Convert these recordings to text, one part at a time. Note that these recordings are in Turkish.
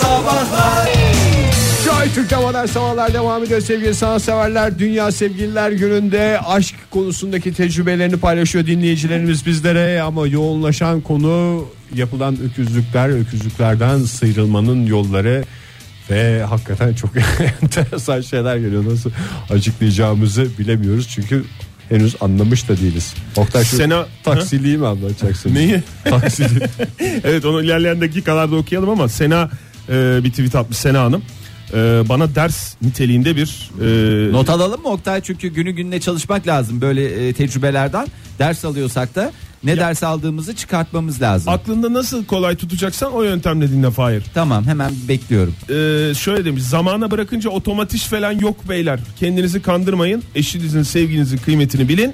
Sabahlar Joy Türk'te modern sabahlar devam ediyor sevgili sanatseverler. Dünya Sevgililer Günü'nde aşk konusundaki tecrübelerini paylaşıyor dinleyicilerimiz bizlere. Ama yoğunlaşan konu yapılan öküzlükler, öküzlüklerden sıyrılmanın yolları. Ve hakikaten çok enteresan şeyler geliyor. Nasıl açıklayacağımızı bilemiyoruz. Çünkü henüz anlamış da değiliz. Oktay şu Sena- taksiliği mi anlatacaksın? Neyi? Taksili. evet onu ilerleyen dakikalarda okuyalım ama Sena e, bir tweet atmış Sena Hanım. E, bana ders niteliğinde bir e, Not alalım mı Oktay? Çünkü günü gününe çalışmak lazım böyle e, tecrübelerden. Ders alıyorsak da ne ders aldığımızı çıkartmamız lazım. aklında nasıl kolay tutacaksan o yöntemle dinle Fahir. tamam hemen bekliyorum. E, şöyle demiş zamana bırakınca otomatiş falan yok beyler. Kendinizi kandırmayın. Eşinizin sevginizin kıymetini bilin.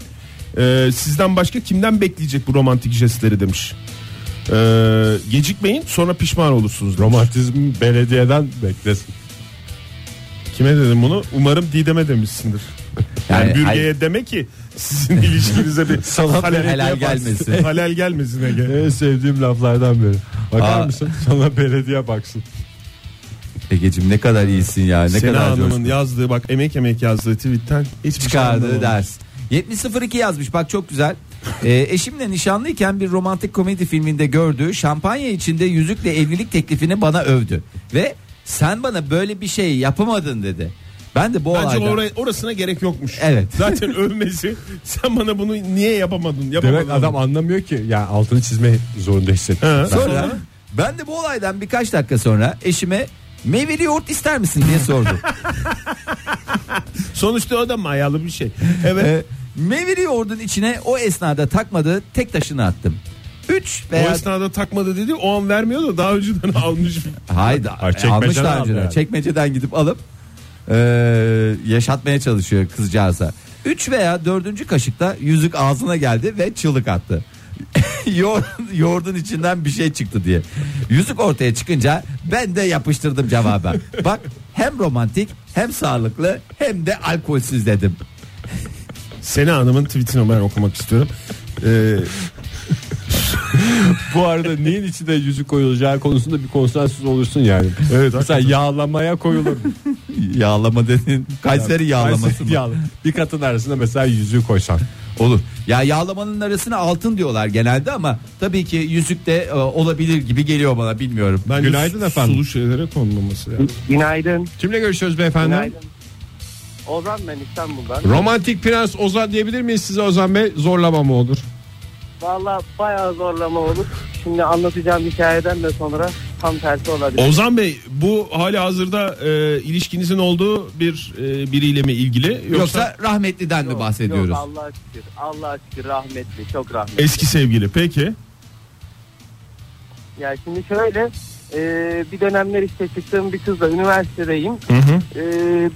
E, sizden başka kimden bekleyecek bu romantik jestleri demiş. E, gecikmeyin sonra pişman olursunuz. Romantizm belediyeden beklesin. Kime dedim bunu? Umarım Didem'e demişsindir. Yani, Yani- bürgeye deme ki sizin ilişkinize bir Sanat halel, helal gelmesin. halel gelmesin Ege. En sevdiğim laflardan biri. Bakar Aa. mısın? Sana belediye baksın. Egeciğim ne kadar iyisin ya ne Sena kadar Hanım'ın coşkun. yazdığı bak emek emek yazdığı tweetten hiçbir şey çıkardığı ders. 7002 yazmış bak çok güzel. Ee, eşimle nişanlıyken bir romantik komedi filminde gördüğü şampanya içinde yüzükle evlilik teklifini bana övdü. Ve sen bana böyle bir şey yapamadın dedi. Ben de bu Bence olayda... oraya, orasına gerek yokmuş. Evet. Zaten övmesi sen bana bunu niye yapamadın? yapamadın Demek adam anlamıyor ki. Yani altını çizme zorunda hissettim. Ha. Sonra ben de bu olaydan birkaç dakika sonra eşime meyveli yoğurt ister misin diye sordum. Sonuçta o da mayalı bir şey. Evet. Meyveli yoğurdun içine o esnada takmadığı tek taşını attım. 3 o veya esnada takmadı dedi o an vermiyor da daha önceden almış. Hayır, çekmeceden almış daha önceden. yani. Çekmeceden gidip alıp e, yaşatmaya çalışıyor kızcağıza. 3 veya 4. kaşıkta yüzük ağzına geldi ve çığlık attı. Yoğur, yoğurdun içinden bir şey çıktı diye. Yüzük ortaya çıkınca ben de yapıştırdım cevaba. Bak hem romantik hem sağlıklı hem de alkolsüz dedim. Sena Hanım'ın tweetini ben okumak istiyorum. Ee, Bu arada neyin içine yüzük koyulacağı konusunda bir konsensüs olursun yani. Evet, Mesela yağlamaya koyulur. Yağlama dedin. Kayseri yağlaması mı? Yağlı. Bir katın arasında mesela yüzüğü koysan. Olur. Ya yağlamanın arasına altın diyorlar genelde ama tabii ki yüzük de e, olabilir gibi geliyor bana bilmiyorum. bence Günaydın su- efendim. Sulu şeylere konmaması yani. Günaydın. Kimle görüşüyoruz beyefendi? Günaydın. Ozan ben İstanbul'dan. Romantik Prens Ozan diyebilir miyiz size Ozan Bey? Zorlama mı olur? Valla bayağı zorlama olur. Şimdi anlatacağım hikayeden de sonra tam tersi olabilir. Ozan Bey bu hali hazırda e, ilişkinizin olduğu bir e, biriyle mi ilgili yoksa, Yoksa rahmetliden mi Yok, bahsediyoruz? Yok Allah'a şükür. Allah'a şükür rahmetli. Çok rahmetli. eski sevgili peki Yani şimdi şöyle e, bir dönemler işte çıktığım bir kızla üniversitedeyim. hı hı. E,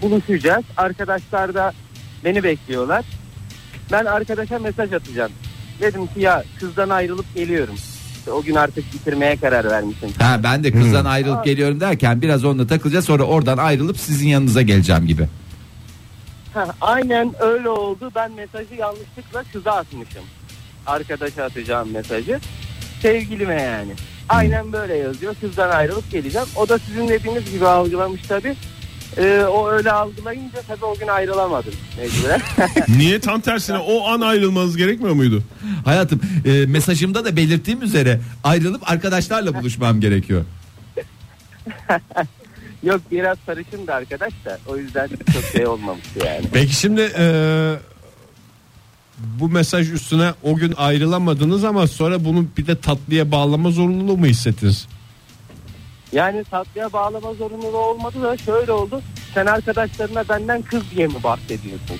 buluşacağız. Arkadaşlar da beni bekliyorlar. Ben arkadaşa mesaj atacağım. Dedim ki ya kızdan ayrılıp geliyorum. İşte o gün artık bitirmeye karar vermişim. Ha ben de kızdan Hmm. ayrılıp geliyorum derken biraz onunla takılacağız sonra oradan ayrılıp sizin yanınıza geleceğim gibi. Ha, aynen öyle oldu. Ben mesajı yanlışlıkla kıza atmışım. Arkadaşa atacağım mesajı. Sevgilime yani. Aynen böyle yazıyor. Kızdan ayrılıp geleceğim. O da sizin dediğiniz gibi algılamış tabi. Ee, o öyle algılayınca tabi o gün ayrılamadım mecburen. Niye tam tersine o an ayrılmanız gerekmiyor muydu? Hayatım e, mesajımda da belirttiğim üzere ayrılıp arkadaşlarla buluşmam gerekiyor. Yok biraz sarışındı arkadaş da o yüzden çok şey olmamıştı yani. Peki şimdi e, bu mesaj üstüne o gün ayrılamadınız ama sonra bunu bir de tatlıya bağlama zorunluluğu mu hissettiniz? Yani tatlıya bağlama zorunluluğu olmadı da şöyle oldu. Sen arkadaşlarına benden kız diye mi bahsediyorsun?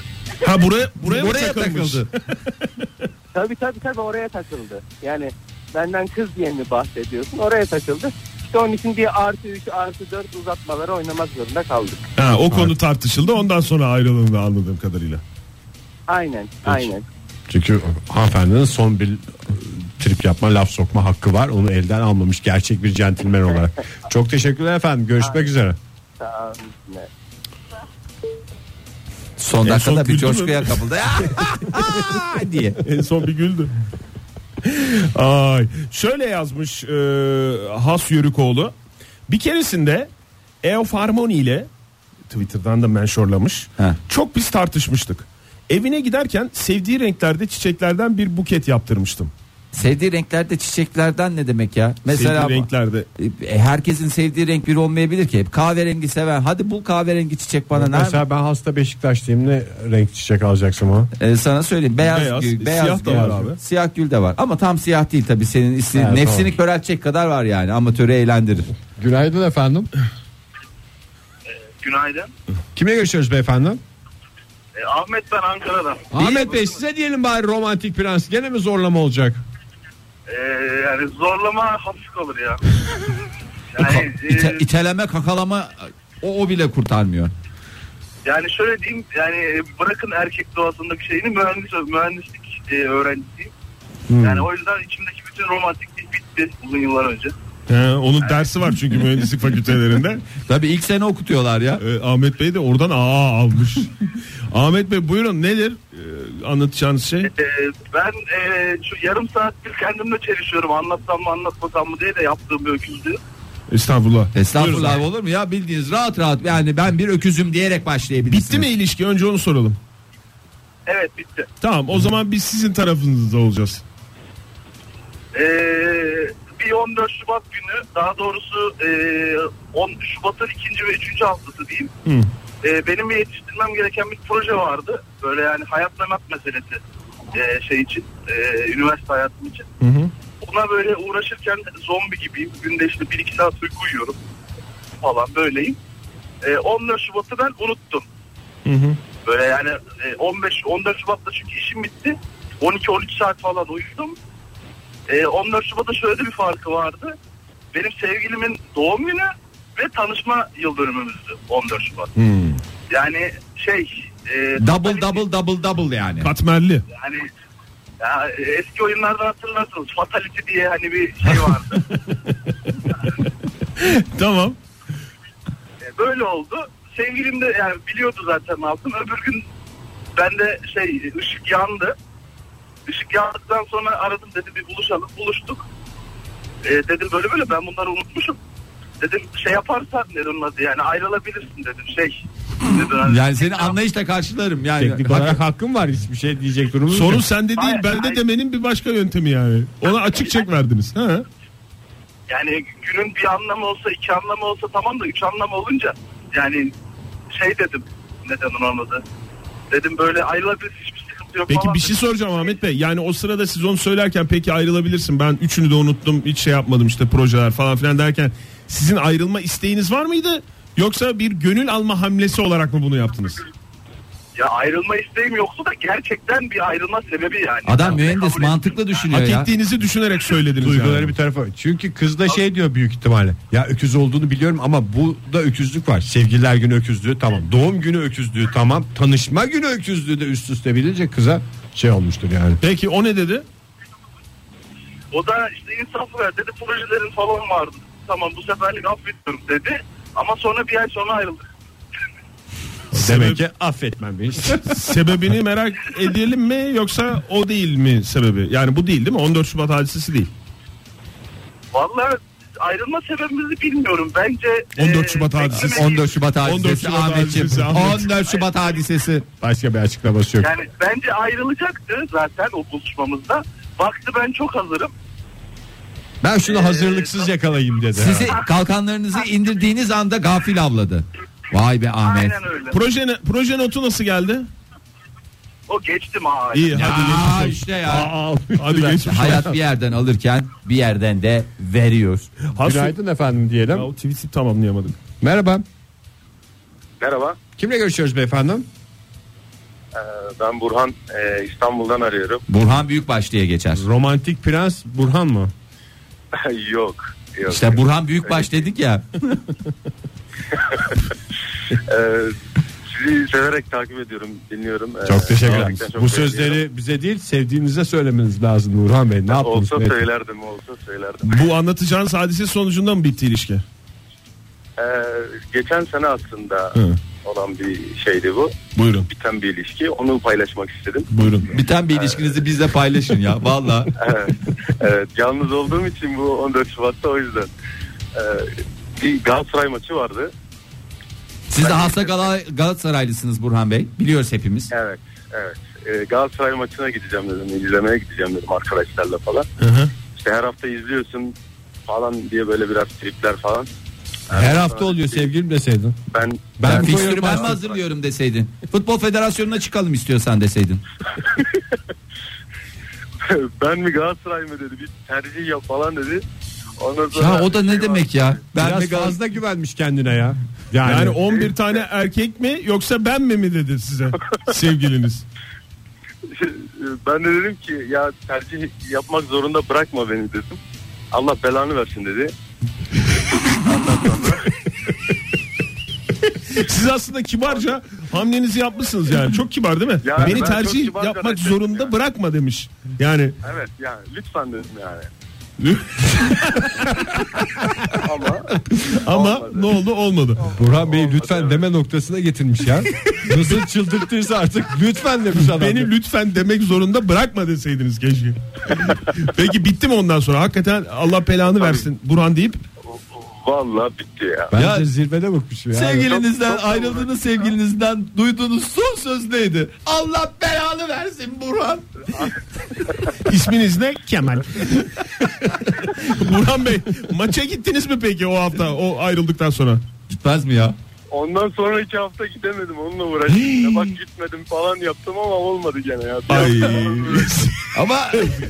Ha buraya buraya, mı Buraya takılmış? takıldı. Tabii tabii tabii oraya takıldı. Yani benden kız diye mi bahsediyorsun? Oraya takıldı. İşte onun için bir artı 3 artı 4 uzatmaları oynamak zorunda kaldık. Ha, o konu tartışıldı ondan sonra ayrılığını anladığım kadarıyla. Aynen aynen. Çünkü hanımefendinin son bir e, trip yapma laf sokma hakkı var. Onu elden almamış gerçek bir centilmen olarak. Çok teşekkürler efendim. Görüşmek üzere. Sağ olun. Son En son dakikada bir güldü mü? coşkuya kapıldı. diye. En son bir güldü. Ay, şöyle yazmış e, Has Yörükoğlu. Bir keresinde Eof Harmony ile Twitter'dan da menşorlamış. Heh. Çok biz tartışmıştık. Evine giderken sevdiği renklerde çiçeklerden bir buket yaptırmıştım. Sevdiği renklerde çiçeklerden ne demek ya? Mesela sevdiği renklerde. E, herkesin sevdiği renk bir olmayabilir ki. Kahverengi sever. Hadi bul kahverengi çiçek bana. Nerede? Mesela ben hasta Beşiktaşlıyım ne renk çiçek alacaksın ama? Ee, sana söyleyeyim beyaz, Beyaz, gül, siyah beyaz da gül. var abi. Siyah gül de var ama tam siyah değil tabii senin isteğin. Evet, Nefsini tamam. köreltecek kadar var yani amatörü eğlendirir. Günaydın efendim. Günaydın. Kimle görüşüyoruz beyefendi? E, Ahmet ben Ankara'dan. Ahmet Bey size diyelim bari romantik prens. Gene mi zorlama olacak? E, yani zorlama hafif kalır ya. Yani, ite- e, iteleme kakalama o, o bile kurtarmıyor. yani şöyle diyeyim yani bırakın erkek doğasındaki şeyini mühendis mühendislik e, öğrencisiyim. Yani o yüzden içimdeki bütün romantiklik bitti uzun yıllar önce. He, onun dersi var çünkü mühendislik fakültelerinde. Tabii ilk sene okutuyorlar ya. Ee, Ahmet Bey de oradan aa almış. Ahmet Bey buyurun nedir ee, anlatacağınız şey? E, ben e, şu yarım saattir kendimle çelişiyorum anlatsam mı anlatmasam mı diye de yaptığım bir öküzdü. Estağfurullah. Estağfurullah Buyurun. olur mu ya bildiğiniz rahat rahat yani ben bir öküzüm diyerek başlayabilirsiniz. Bitti mi ilişki önce onu soralım. Evet bitti. Tamam o zaman biz sizin tarafınızda olacağız. Ee, bir 14 Şubat günü daha doğrusu e, 10 Şubat'ın ikinci ve üçüncü haftası diyeyim. Hı. Ee, benim yetiştirmem gereken bir proje vardı. Böyle yani hayat memat meselesi e, şey için, e, üniversite hayatım için. Hı hı. Ona böyle uğraşırken zombi gibiyim. Günde işte 1-2 saat uyku uyuyorum falan böyleyim. E, 14 Şubat'ı ben unuttum. Hı hı. Böyle yani e, 15 14 Şubat'ta çünkü işim bitti. 12-13 saat falan uyudum. E, 14 Şubat'ta şöyle bir farkı vardı. Benim sevgilimin doğum günü ve tanışma yıl dönümümüzdü 14 Şubat. Yani şey e, Double double double double yani. Katmerli. Yani ya, eski oyunlardan hatırlarsınız Fatality diye hani bir şey vardı. Tamam. E, böyle oldu. Sevgilim de yani biliyordu zaten ne yaptım. Öbür gün bende şey ışık yandı. Işık yandıktan sonra aradım dedi bir buluşalım. Buluştuk. E, dedim böyle böyle ben bunları unutmuşum. Dedim şey yaparsan onun adı yani ayrılabilirsin dedim şey. Dedim, hani- Yani seni anlayışla karşılarım yani. Teknik olarak hakkım var hiçbir şey diyecek durumumuz Sorun yok. sende değil Hayır, bende hayır. demenin bir başka yöntemi yani. Ona açık çek verdiniz. Ha? Yani günün bir anlamı olsa iki anlamı olsa tamam da üç anlamı olunca yani şey dedim neden onun adı. Dedim böyle ayrılabiliriz hiçbir yok Peki falan bir şey soracağım Ahmet Bey. Yani o sırada siz onu söylerken peki ayrılabilirsin. Ben üçünü de unuttum. Hiç şey yapmadım işte projeler falan filan derken sizin ayrılma isteğiniz var mıydı? Yoksa bir gönül alma hamlesi olarak mı bunu yaptınız? Ya ayrılma isteğim yoktu da gerçekten bir ayrılma sebebi yani. Adam Ben mühendis mantıklı ettim. düşünüyor Hak ya. ettiğinizi düşünerek söylediniz Duyguları yani. bir tarafa. Çünkü kız da şey diyor büyük ihtimalle. Ya öküz olduğunu biliyorum ama bu da öküzlük var. Sevgililer günü öküzlüğü tamam. Doğum günü öküzlüğü tamam. Tanışma günü öküzlüğü de üst üste bilince kıza şey olmuştur yani. Peki o ne dedi? O da işte insaf ver dedi projelerin falan vardı. Tamam bu seferlik affetmiyorum dedi. Ama sonra bir ay sonra ayrıldık. Demek ki affetmem beni. Sebebini merak edelim mi yoksa o değil mi sebebi? Yani bu değil değil mi? 14 Şubat hadisesi değil. Vallahi ayrılma sebebimizi bilmiyorum. Bence 14 e, Şubat hadisesi. beklemediğim- 14 Şubat 14 hadisesi Şubat Ahmetciğim. hadisesi, Ahmet. 14 Şubat hadisesi. Başka bir açıklaması yok. Yani bence ayrılacaktı zaten o buluşmamızda. Baktı ben çok hazırım. Ben şunu hazırlıksız yakalayayım dedi. Sizi kalkanlarınızı indirdiğiniz anda gafil avladı. Vay be Ahmet. Aynen öyle. Proje, ne- proje notu nasıl geldi? O geçti mi hala? İyi Ya hadi geçmiş. işte ya. Hadi geçmiş. Hayat bir yerden alırken bir yerden de veriyor. Hasu- Günaydın efendim diyelim. Ya, o tweet'i tamamlayamadık. Merhaba. Merhaba, Kimle görüşüyoruz beyefendi? ee, ben Burhan. Ee, İstanbul'dan arıyorum. Burhan Büyükbaş diye geçer. Romantik prens Burhan mı? yok, yok. İşte Burhan Büyükbaş dedik ya. Ee, sizi severek takip ediyorum, dinliyorum. Ee, Çok teşekkür çok Bu sözleri bize değil sevdiğinize söylemeniz lazım Nurhan Bey. Ne yaptınız? Olsa Ne- söylerdim, olsa söylerdim. Bu anlatacağınız hadise sonucunda mı bitti ilişki? Ee, geçen sene aslında Hı. olan bir şeydi bu. Buyurun. Biten bir ilişki. Onu paylaşmak istedim. Buyurun. Biten bir ilişkinizi bizle paylaşın ya. Valla. Evet, evet, yalnız olduğum için bu 14 Şubat'ta o yüzden. Ee, bir Galatasaray maçı vardı. Siz de hasta Gal- Galatasaraylısınız Burhan Bey. Biliyoruz hepimiz. Evet, evet. Ee, Galatasaray maçına gideceğim dedim, izlemeye gideceğim dedim arkadaşlarla falan. İşte her hafta izliyorsun falan diye böyle biraz tripler falan. Her hafta oluyor sevgilim deseydin. Ben Ben Ben fikstürü ben mi hazırlıyorum deseydin. Futbol Federasyonu'na çıkalım istiyorsan deseydin. ben mi Galatasaray mı dedi, bir tercih yap falan dedi. Ondan sonra Ya o da ne demek ya? Ben Biraz de Gal- fazla güvenmiş kendine ya. Yani, Yani 11 tane erkek mi yoksa ben mi mi dedi size sevgiliniz? ben de dedim ki ya tercih yapmak zorunda bırakma beni dedim. Allah belanı versin dedi. Siz aslında kibarca hamlenizi yapmışsınız yani. Çok kibar değil mi? Yani Beni çok tercih kibarca yapmak zorunda yani. bırakma demiş. Yani Evet yani lütfen dedim yani. Ama ama Olmadı. ne oldu olmadı. Burhan Bey lütfen deme noktasına getirmiş ya. Nasıl çıldırttıysa artık lütfen demiş adam. Beni lütfen demek zorunda bırakma deseydiniz keşke. Peki bitti mi ondan sonra? Hakikaten Allah belanı versin Burhan deyip vallahi bitti ya. Bence Ya- zirvede bıkmış ya. Sevgilinizden Çok- çok ayrıldığınız sevgilinizden duyduğunuz son söz neydi? Allah belanı versin Burhan. isminiz ne? Kemal. Burhan Bey maça gittiniz mi peki o hafta o ayrıldıktan sonra? Gitmez mi ya? Ondan sonra iki hafta gidemedim onunla uğraştım. Ya bak gitmedim falan yaptım ama olmadı gene ya. Bir Ay. hafta Ama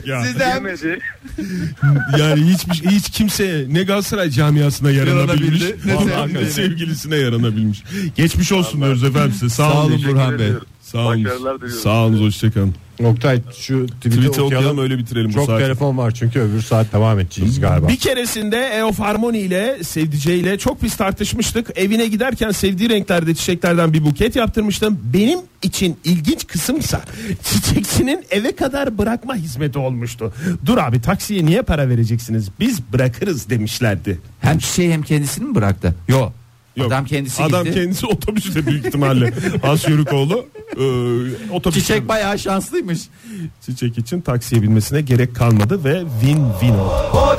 Ya. sizden Yemedi. Yani hiçbir hiç kimseye ne Galatasaray camiasına yaranabilmiş Yaranabildi, ne ne, sevgilisine. sevgilisine yaranabilmiş. Geçmiş olsun diyoruz efendim size. Sağ, Sağ olun. olun Burhan Bey. ediyorum. Sağ olun. Başarılar diliyorum. Sağ olun hoşçakalın. Oktay şu tweet'i Tweet'i okuyalım. okuyalım öyle bitirelim bu Çok saati. telefon var çünkü öbür saat devam edeceğiz galiba. Bir keresinde Eof Harmony ile sevdiceğiyle çok pis tartışmıştık. Evine giderken sevdiği renklerde çiçeklerden bir buket yaptırmıştım. Benim için ilginç kısımsa çiçekçinin eve kadar bırakma hizmeti olmuştu. Dur abi taksiye niye para vereceksiniz? Biz bırakırız demişlerdi. hem çiçeği hem kendisini mi bıraktı? Yok. Yok. Adam kendisi Adam gitti. kendisi otobüste büyük ihtimalle. Has Yörükoğlu e, otobüste Çiçek bayağı şanslıymış. çiçek için taksiye binmesine gerek kalmadı ve win-win oldu.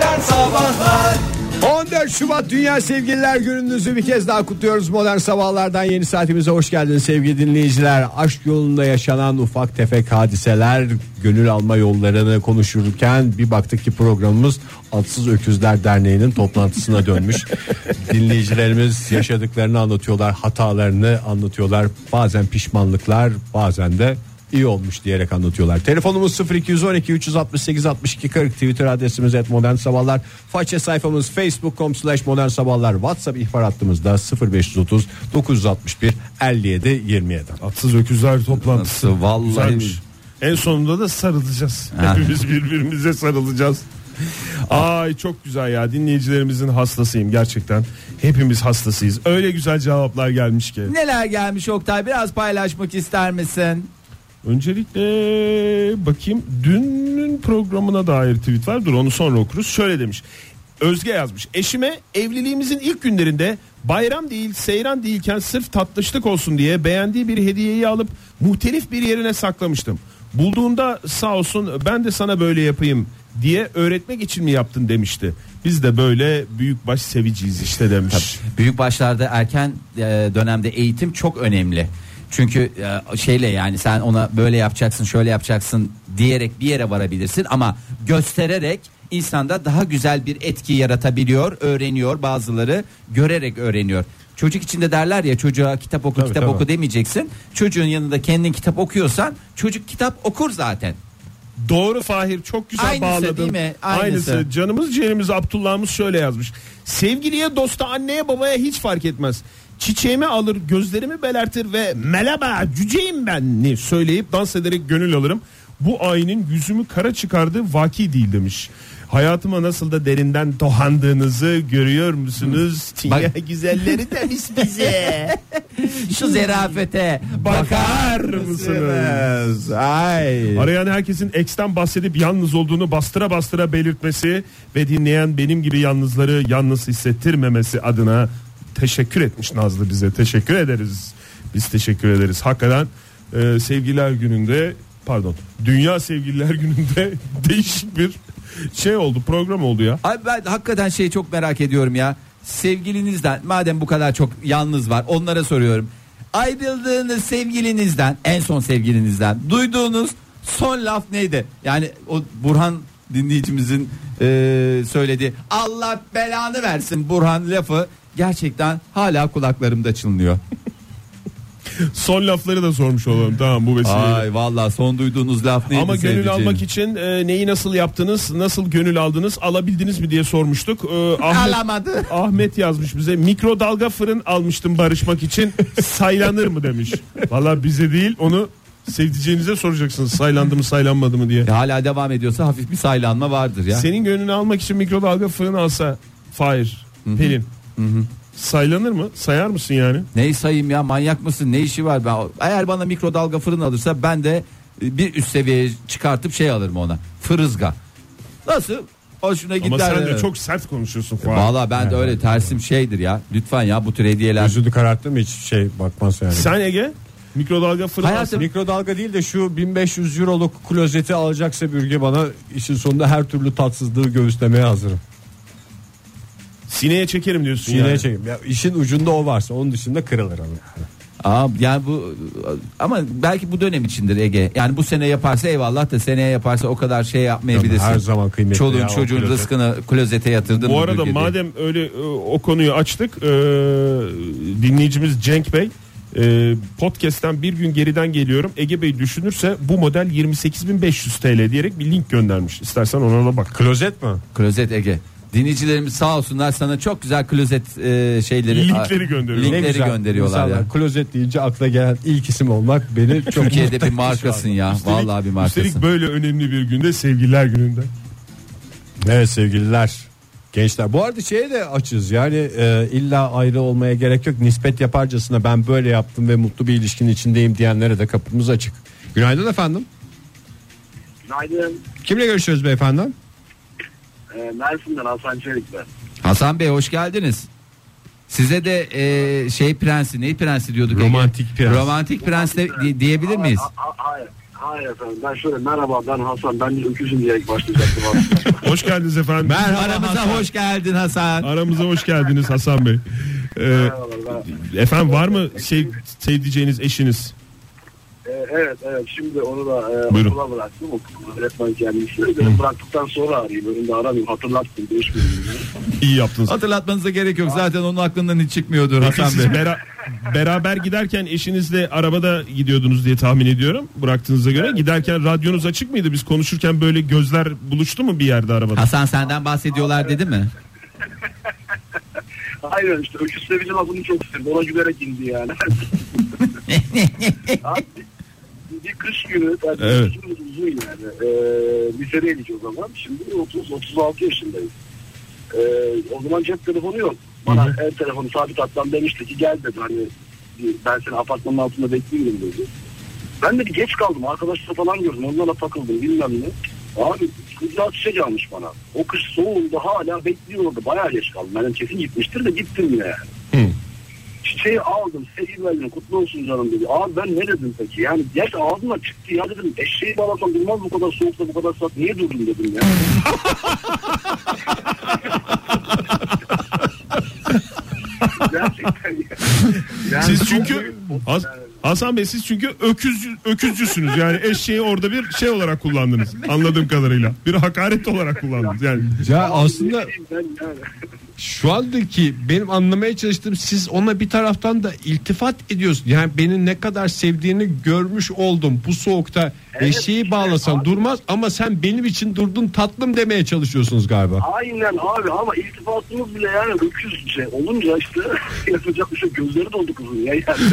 14 Şubat Dünya Sevgililer Gününüzü bir kez daha kutluyoruz. Modern Sabahlardan yeni saatimize hoş geldiniz sevgili dinleyiciler. Aşk yolunda yaşanan ufak tefek hadiseler, gönül alma yollarını konuşurken bir baktık ki programımız Atsız Öküzler Derneği'nin toplantısına dönmüş. Dinleyicilerimiz yaşadıklarını anlatıyorlar, hatalarını anlatıyorlar. Bazen pişmanlıklar, bazen de iyi olmuş diyerek anlatıyorlar. Telefonumuz 0212 368 62 40 Twitter adresimiz et modern sabahlar. Faça sayfamız facebook.com slash modern sabahlar. Whatsapp ihbar hattımızda 0530 961 57 27. Atsız öküzler toplantısı. Nasıl, vallahi- Güzelmiş. En sonunda da sarılacağız. Hepimiz birbirimize sarılacağız. Ay çok güzel ya dinleyicilerimizin hastasıyım gerçekten. Hepimiz hastasıyız. Öyle güzel cevaplar gelmiş ki. Neler gelmiş Oktay biraz paylaşmak ister misin? Öncelikle bakayım dünün programına dair tweet var. Dur onu sonra okuruz. Şöyle demiş. Özge yazmış. Eşime evliliğimizin ilk günlerinde bayram değil seyran değilken sırf tatlışlık olsun diye beğendiği bir hediyeyi alıp muhtelif bir yerine saklamıştım. Bulduğunda sağ olsun ben de sana böyle yapayım diye öğretmek için mi yaptın demişti. Biz de böyle büyükbaş seviciyiz işte demiş. Büyük başlarda erken e, dönemde eğitim çok önemli. Çünkü e, şeyle yani sen ona böyle yapacaksın şöyle yapacaksın diyerek bir yere varabilirsin ama göstererek insanda daha güzel bir etki yaratabiliyor, öğreniyor bazıları görerek öğreniyor. Çocuk içinde derler ya çocuğa kitap oku Tabii, kitap tabii. oku demeyeceksin. Çocuğun yanında kendin kitap okuyorsan çocuk kitap okur zaten. Doğru Fahir çok güzel Aynısı bağladın. değil mi? Aynısı. Canımız ciğerimiz Abdullah'ımız şöyle yazmış. Sevgiliye dosta anneye babaya hiç fark etmez. Çiçeğimi alır gözlerimi belertir ve melaba cüceyim ben ni söyleyip dans ederek gönül alırım. Bu ayinin yüzümü kara çıkardığı vaki değil demiş. Hayatıma nasıl da derinden dohandığınızı görüyor musunuz? Bak- güzelleri demiş bize. Şu zerafete Bakar mısınız? Ay. Arayan herkesin eksten bahsedip yalnız olduğunu bastıra bastıra belirtmesi ve dinleyen benim gibi yalnızları yalnız hissettirmemesi adına teşekkür etmiş Nazlı bize. Teşekkür ederiz. Biz teşekkür ederiz. Hakikaten e, sevgililer gününde pardon dünya sevgililer gününde değişik bir şey oldu program oldu ya. Abi ben hakikaten şeyi çok merak ediyorum ya. sevgilinizden madem bu kadar çok yalnız var onlara soruyorum. Ayrıldığınız sevgilinizden en son sevgilinizden duyduğunuz son laf neydi? Yani o Burhan dinleyicimizin e, söylediği Allah belanı versin Burhan lafı gerçekten hala kulaklarımda çınlıyor. Son lafları da sormuş olalım. Tamam bu vesileyle. Ay vallahi son duyduğunuz laf neydi? Ama gönül sevdiceğim? almak için e, neyi nasıl yaptınız, nasıl gönül aldınız, alabildiniz mi diye sormuştuk. E, Ahmet, Alamadı. Ahmet yazmış bize mikrodalga fırın almıştım barışmak için saylanır mı demiş. Valla bize değil onu sevdiceğinize soracaksınız saylandı mı saylanmadı mı diye. E, hala devam ediyorsa hafif bir saylanma vardır ya. Senin gönlünü almak için mikrodalga fırın alsa Fahir, Pelin saylanır mı? Sayar mısın yani? Neyi sayayım ya manyak mısın ne işi var ben eğer bana mikrodalga fırın alırsa ben de e, bir üst seviyeye çıkartıp şey alırım ona fırızga nasıl hoşuna gider Ama sen evet. de çok sert konuşuyorsun Fahir. Valla ben de öyle tersim şeydir ya lütfen ya bu tür hediyeler Gözünü kararttı mı hiç şey bakmaz yani. Sen Ege mikrodalga fırın Hayatım- Mikrodalga değil de şu 1500 euroluk klozeti alacaksa bürge bana işin sonunda her türlü tatsızlığı göğüslemeye hazırım. Sineye çekerim diyorsun Sineye yani. çekeyim. Ya işin ucunda o varsa onun dışında kırılır ama. Aa, yani bu ama belki bu dönem içindir Ege yani bu sene yaparsa eyvallah da seneye yaparsa o kadar şey yapmayabilirsin Her zaman kıymetli Çoluğun ya çocuğun klozet. rızkını klozete yatırdın Bu arada madem öyle e, o konuyu açtık e, dinleyicimiz Cenk Bey e, podcast'ten bir gün geriden geliyorum Ege Bey düşünürse bu model 28.500 TL diyerek bir link göndermiş İstersen ona da bak Klozet mi? Klozet Ege. Dinleyicilerimiz sağ olsunlar sana çok güzel klozet e, şeyleri Linkleri gönderiyor. Linkleri güzel. gönderiyorlar ya. Klozet deyince akla gelen ilk isim olmak beni çok Türkiye'de bir markasın ya. Üstelik- Vallahi bir markasın. Üstelik böyle önemli bir günde sevgililer gününde Evet sevgililer. Gençler bu arada şeye de açız yani e, illa ayrı olmaya gerek yok nispet yaparcasına ben böyle yaptım ve mutlu bir ilişkinin içindeyim diyenlere de kapımız açık. Günaydın efendim. Günaydın. Kimle görüşüyoruz beyefendi? Ee, Mersin'den Hasan Çelik ben. Hasan Bey hoş geldiniz. Size de e, şey prensi neyi prensi diyorduk? Romantik prens. Romantik prens de di- diyebilir miyiz? Ha- ha- Hayır. Hayır efendim. Ben şöyle merhaba ben Hasan. Ben de öküzüm diyerek başlayacaktım aslında. Hoş geldiniz efendim Aramıza hoş geldin Hasan. Aramıza hoş geldiniz Hasan Bey Ee. Efendim var mı şey sevdiceğiniz eşiniz Ee, evet evet şimdi onu da e, Buyurun. okula bıraktım. Okul öğretmen kendisi. Dedim bıraktıktan sonra arayayım. Önümde aramayayım. Hatırlattım. Değişmedim. İyi yaptınız Hatırlatmanıza gerek yok. Zaten onun aklından hiç çıkmıyordur Peki Hasan siz Bey. bera- beraber giderken eşinizle arabada gidiyordunuz diye tahmin ediyorum bıraktığınıza göre. Giderken radyonuz açık mıydı? Biz konuşurken böyle gözler buluştu mu bir yerde arabada? Hasan senden bahsediyorlar dedi mi? Hayır işte öküz sevici lafını çok sevdim. Ona gülerek indi yani. Abi, bir kış günü tabii Evet. günü uzun yani. Ee, lisedeydik o zaman. Şimdi 30 36 yaşındayız. Ee, o zaman cep telefonu yok. Bana ev telefonu sabit hattan demişti ki gel dedi hani ben seni apartmanın altında bekliyorum dedi. Ben de bir geç kaldım. Arkadaşlar falan gördüm. Onlarla takıldım bilmem ne. Abi kızlar çiçek almış bana. O kış soğuğunda hala bekliyordu. Bayağı geç kaldım. Ben kesin gitmiştir de gittim yine yani. Çiçeği aldım. Sevgilim kutlu olsun canım dedi. Abi ben ne dedim peki? Yani gerçi ağzımdan çıktı ya dedim. Eşeği bağlasam durmaz bu kadar soğukta bu kadar saat. Niye durdun dedim ya. Gerçekten ya. Yani Siz çünkü Has- Hasan Bey siz çünkü öküzcü, öküzcüsünüz yani eşeği orada bir şey olarak kullandınız anladığım kadarıyla bir hakaret olarak kullandınız yani Ya aslında Ben yani. Şu andaki benim anlamaya çalıştığım siz ona bir taraftan da iltifat ediyorsun. Yani beni ne kadar sevdiğini görmüş oldum. Bu soğukta Evet, eşeği işte bağlasan abi. durmaz ama sen benim için durdun tatlım demeye çalışıyorsunuz galiba. Aynen abi ama iltifatımız bile yani öküz şey olunca işte yapacak bir şey gözleri doldu kızın ya yani.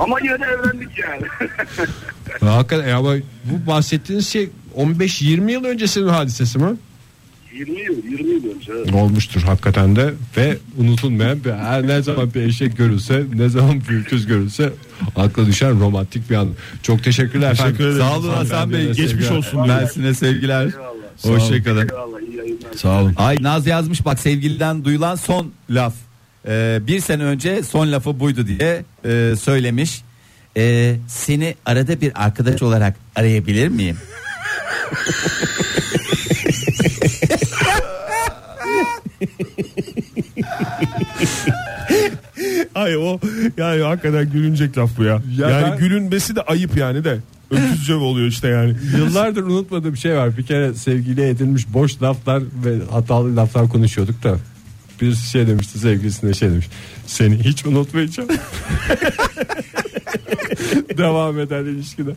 ama yine de evlendik yani. Hakikaten ama bu bahsettiğiniz şey 15-20 yıl öncesinin hadisesi mi? 20 yıl 20 yıl önce. evet. Olmuştur hakikaten de ve unutulmayan bir her ne zaman bir eşek görülse ne zaman bir öküz görülse akla düşen romantik bir an. Çok teşekkürler efendim. Teşekkür ederim. Sağ olun Hasan Bey. Geçmiş Sevgiler. olsun. diyorum. Mersin'e sevgiler. Eyvallah. Hoşçakalın. Eyvallah iyi yayınlar. Sağ olun. Ay Naz yazmış bak sevgiliden duyulan son laf. Ee, bir sene önce son lafı buydu diye e, söylemiş. Ee, seni arada bir arkadaş olarak arayabilir miyim? Ay o yani hakikaten gülünecek laf bu ya. Ya yani ben- gülünmesi de ayıp yani de. Öküzce oluyor işte yani. Yıllardır unutmadığım bir şey var. Bir kere sevgiliye edilmiş boş laflar ve hatalı laflar konuşuyorduk da. Bir şey demişti sevgilisine şey demiş. Seni hiç unutmayacağım. Devam eden ilişkide.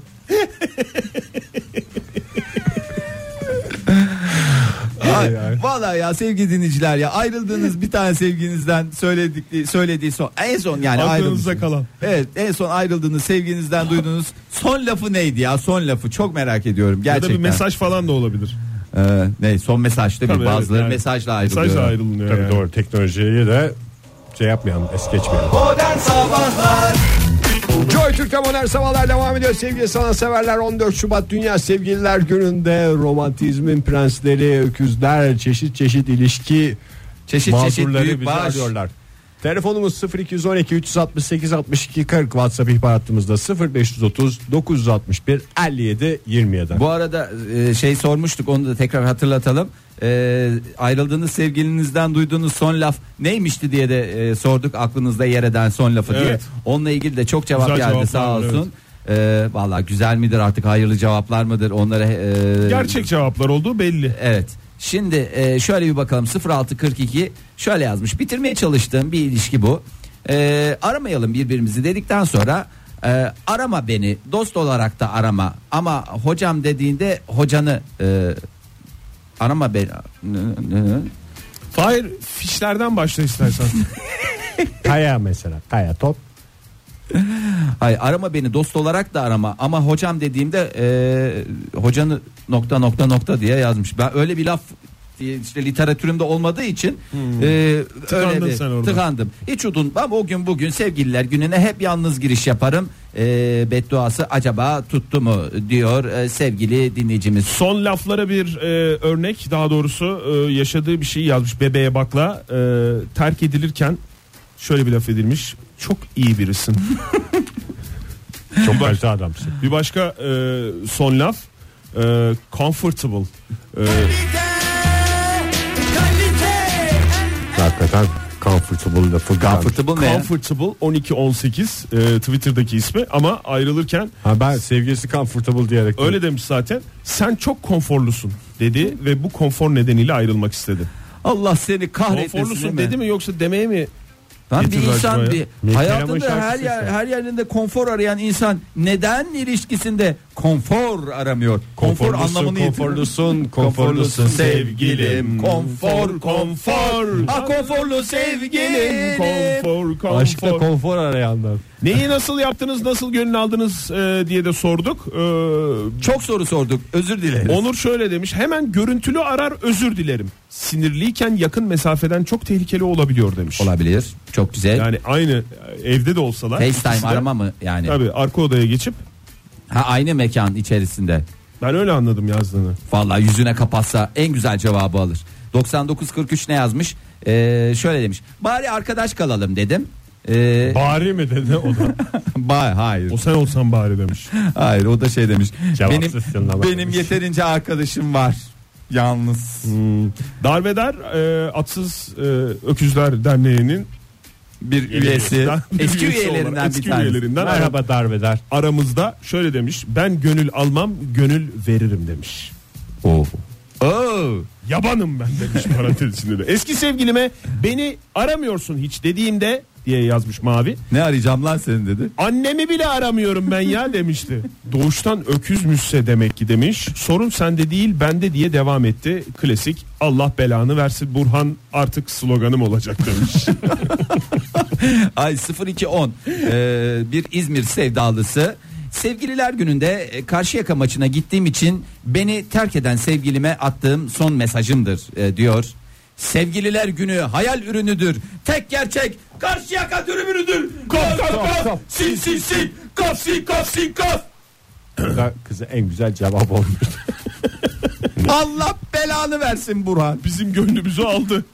Ay. Vallahi ya sevgili dinleyiciler ya ayrıldığınız bir tane sevginizden söyledik söylediği son en son yani ayrıldınız. kalan. Evet en son ayrıldığınız sevginizden duyduğunuz son lafı neydi ya son lafı çok merak ediyorum Ya da gerçekten. bir mesaj falan da olabilir. Ee, ne son mesaj tabii, Tabii, bazıları evet, yani. mesajla ayrılıyor. Mesajla ayrılınıyor Tabii yani. doğru teknolojiyi de şey yapmayalım es geçmeyelim. Modern Sabahlar Joy Türk'te modern sabahlar devam ediyor sevgili sanatseverler 14 Şubat Dünya Sevgililer Günü'nde romantizmin prensleri öküzler çeşit çeşit ilişki çeşit çeşit büyük bizi baş. arıyorlar. Telefonumuz 0212 368 62 40 WhatsApp ihbar hattımızda 0530 961 57 27. Bu arada e, şey sormuştuk onu da tekrar hatırlatalım. E, ayrıldığınız sevgilinizden duyduğunuz son laf neymişti diye de e, sorduk aklınızda yer eden son lafı diye. Evet. Onunla ilgili de çok cevap Güzel geldi sağ olsun. E, Valla güzel midir artık hayırlı cevaplar mıdır onlara e, Gerçek cevaplar olduğu belli. Evet. Şimdi e, şöyle bir bakalım 0642 şöyle yazmış. Bitirmeye çalıştığım bir ilişki bu. E, aramayalım birbirimizi dedikten sonra e, arama beni dost olarak da arama ama hocam dediğinde hocanı e, arama beni. Fahir fişlerden başla istersen. Kaya mesela Kaya top Hayır arama beni dost olarak da arama ama hocam dediğimde e, hocanı nokta nokta nokta diye yazmış. Ben öyle bir laf işte literatürümde olmadığı için e, Tıkandın öyle bir- sen orada. tıkandım. Hiç unutmam o gün bugün sevgililer gününe hep yalnız giriş yaparım. E, bedduası acaba tuttu mu diyor e, sevgili dinleyicimiz. Son laflara bir e, örnek daha doğrusu e, yaşadığı bir şeyi yazmış bebeğe bakla e, terk edilirken şöyle bir laf edilmiş çok iyi birisin. çok kalite adamsın. bir başka e, son laf e, comfortable E, Hakikaten comfortable lafı Comfortable ne? comfortable 1218 e, Twitter'daki ismi ama ayrılırken Ha ben sevgilisi comfortable diyerek öyle demiş zaten sen çok konforlusun dedi ve bu konfor nedeniyle ayrılmak istedi. Allah seni kahretmesin. Konforlusun değil mi? dedi mi yoksa demeye mi Lan bir insan acaba bir ya? Hayatında her yer her yerinde konfor arayan insan neden ilişkisinde konfor aramıyor? Konfor anlamını konforlusun, konforlusun sevgilim. Konfor, konfor. Ha konforlu sevgilim. Konfor, konfor. Aşkta konfor arayanlar. Neyi nasıl yaptınız, nasıl gönül aldınız e, diye de sorduk. E, Çok soru sorduk. Özür dileriz. Onur şöyle demiş. Hemen görüntülü arar özür dilerim. Sinirliyken yakın mesafeden çok tehlikeli olabiliyor demiş. Olabilir. Çok güzel. Yani aynı evde de olsalar. ikisi FaceTime de- arama mı yani? Tabii arka odaya geçip Ha aynı mekan içerisinde. ben öyle anladım yazdığını. Vallahi yüzüne kapatsa en güzel cevabı alır. 9943 ne yazmış? Ee, şöyle demiş. Bari arkadaş kalalım dedim. Ee, Bari mi dedi o da. ba- hayır. O sen olsan bari demiş. Hayır o da şey demiş. Benim benim demiş. yeterince arkadaşım var. Yalnız. Hmm. Darbeder e, Atsız e, Öküzler Derneği'nin Bir üyesi. bir Eski üyesi üyelerinden olarak, bir eski tanesi. üyelerinden Merhaba darbeder. aramızda şöyle demiş. Ben gönül almam, gönül veririm demiş. Oo. Oo. Yabanım ben demiş parantez içinde de. Eski sevgilime beni aramıyorsun hiç dediğimde diye yazmış Mavi. Ne arayacağım lan senin dedi. Annemi bile aramıyorum ben ya demişti. Doğuştan öküzmüşse demek ki demiş. Sorun sende değil bende diye devam etti. Klasik Allah belanı versin Burhan artık sloganım olacak demiş. Ay 0210 ee, bir İzmir sevdalısı. Sevgililer gününde e, Karşıyaka maçına gittiğim için beni terk eden sevgilime attığım son mesajımdır e, diyor. Sevgililer günü hayal ürünüdür. Tek gerçek Karşıyaka tribünüdür. Kaf kaf kaf. Sin sin sin. Kaf sin kaf sin kaf. Da kıza en güzel cevap olmuş. Allah belanı versin Burhan. Bizim gönlümüzü aldı.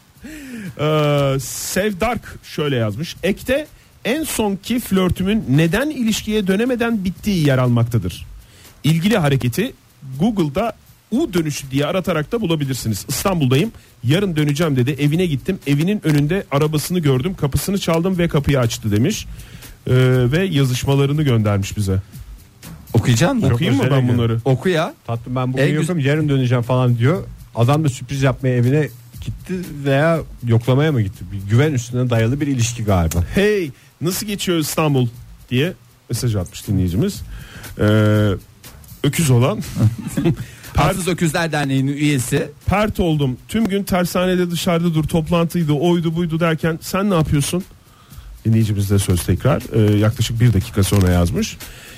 Ee, Sevdark şöyle yazmış. Ekte en sonki flörtümün neden ilişkiye dönemeden bittiği yer almaktadır. İlgili hareketi Google'da U dönüşü diye aratarak da bulabilirsiniz. İstanbul'dayım. Yarın döneceğim dedi. Evine gittim. Evinin önünde arabasını gördüm. Kapısını çaldım ve kapıyı açtı demiş. Ee, ve yazışmalarını göndermiş bize. Okuyacaksın mı? Okuyayım mı ben bunları? Oku ya. Tatlım ben bugün En güz- yokum yarın döneceğim falan diyor. Adam da sürpriz yapmaya evine gitti veya yoklamaya mı gitti? Bir güven üstüne dayalı bir ilişki galiba. Hey nasıl geçiyor İstanbul diye mesaj atmış dinleyicimiz. Ee, öküz olan Hafız Öküzler Derneği'nin üyesi. pert oldum. Tüm gün tersanede dışarıda dur toplantıydı oydu buydu derken sen ne yapıyorsun? Dinleyicimiz de söz tekrar Ee, yaklaşık bir dakika sonra yazmış.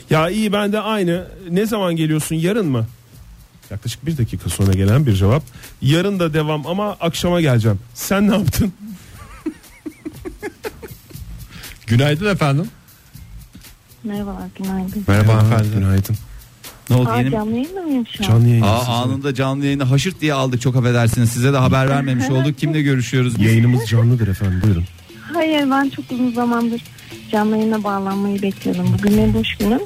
Ya iyi ben de aynı ne zaman geliyorsun yarın mı? Yaklaşık bir dakika sonra gelen bir cevap. Yarın da devam ama akşama geleceğim. Sen ne yaptın? Günaydın efendim. Merhabalar, günaydın. Merhaba efendim. Günaydın. Ne oldu Aa, yeni? canlı yayında mıyım şu an? Canlı. Aa, anında canlı yayını haşırt diye aldık çok affedersiniz. Size de haber vermemiş olduk. Kimle görüşüyoruz? biz? Yayınımız canlıdır efendim buyurun. Hayır, ben çok uzun zamandır canlı yayına bağlanmayı bekliyordum. Bugün benim boş günüm.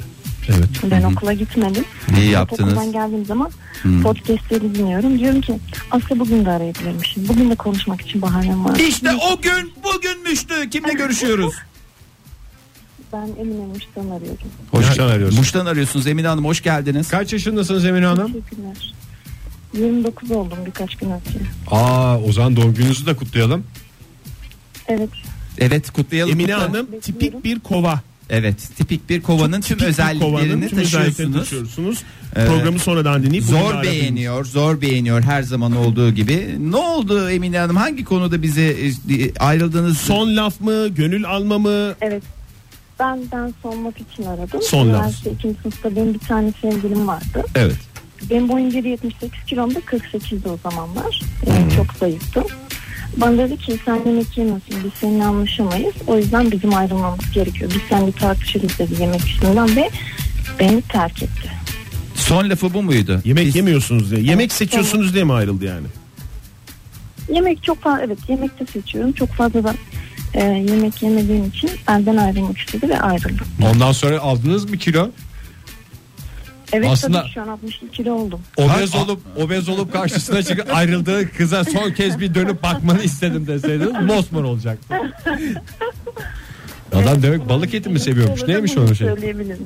Evet. Ben okula gitmedim. İyi Fakat Okuldan yaptınız. geldiğim zaman podcastleri dinliyorum. Diyorum ki aslında bugün de arayabilirmişim. Bugün de konuşmak için bahanem var. İşte o gün bugünmüştü. Kimle görüşüyoruz? Ben Emine Muş'tan arıyorum. Muş'tan arıyorsun. Muş'tan arıyorsunuz Emine Hanım hoş geldiniz. Kaç yaşındasınız Emine Hanım? Teşekkürler. 29 oldum birkaç gün önce. Aa o zaman doğum gününüzü de kutlayalım. Evet. Evet kutlayalım. Emine Kutla- Hanım tipik bir kova. Evet tipik bir kovanın tüm Tipik bir özelliklerini kovanın tüm özelliklerini taşıyorsunuz. taşıyorsunuz. Programı sonradan dinleyip bugün Zor aradığınız- beğeniyor, zor beğeniyor her zaman olduğu gibi. Ne oldu Emine Hanım? Hangi konuda bize e, ayrıldınız? Son laf mı, gönül alma mı? Evet. Benden sormak için aradım. Son laf. Üniversite ikinci sınıfta benim bir tane sevgilim vardı. Evet. Benim boyum 1.78 kilomda 48'de o zamanlar. Yani çok zayıftım. Bana dedi ki sen yemek yemiyorsun biz seninle anlaşamayız. O yüzden bizim ayrılmamız gerekiyor. Biz seninle tartışırız dedi yemek üstünden ve beni terk etti. Son lafı bu muydu? Yemek Biz- yemiyorsunuz diye. Yemek seçiyorsunuz diye mi ayrıldı yani? Yemek çok fazla evet yemek de seçiyorum. Çok fazla da e, yemek yemediğim için benden ayrılmak istedi ve ayrıldım. Ondan sonra aldınız mı kilo? Evet Aslında- tabii şu an 62 kilo oldum. Obez olup obez olup karşısına çıkıp ayrıldığı kıza son kez bir dönüp bakmanı istedim deseydiniz mosmor olacaktı. Adam demek balık eti mi seviyormuş? Neymiş onun şey?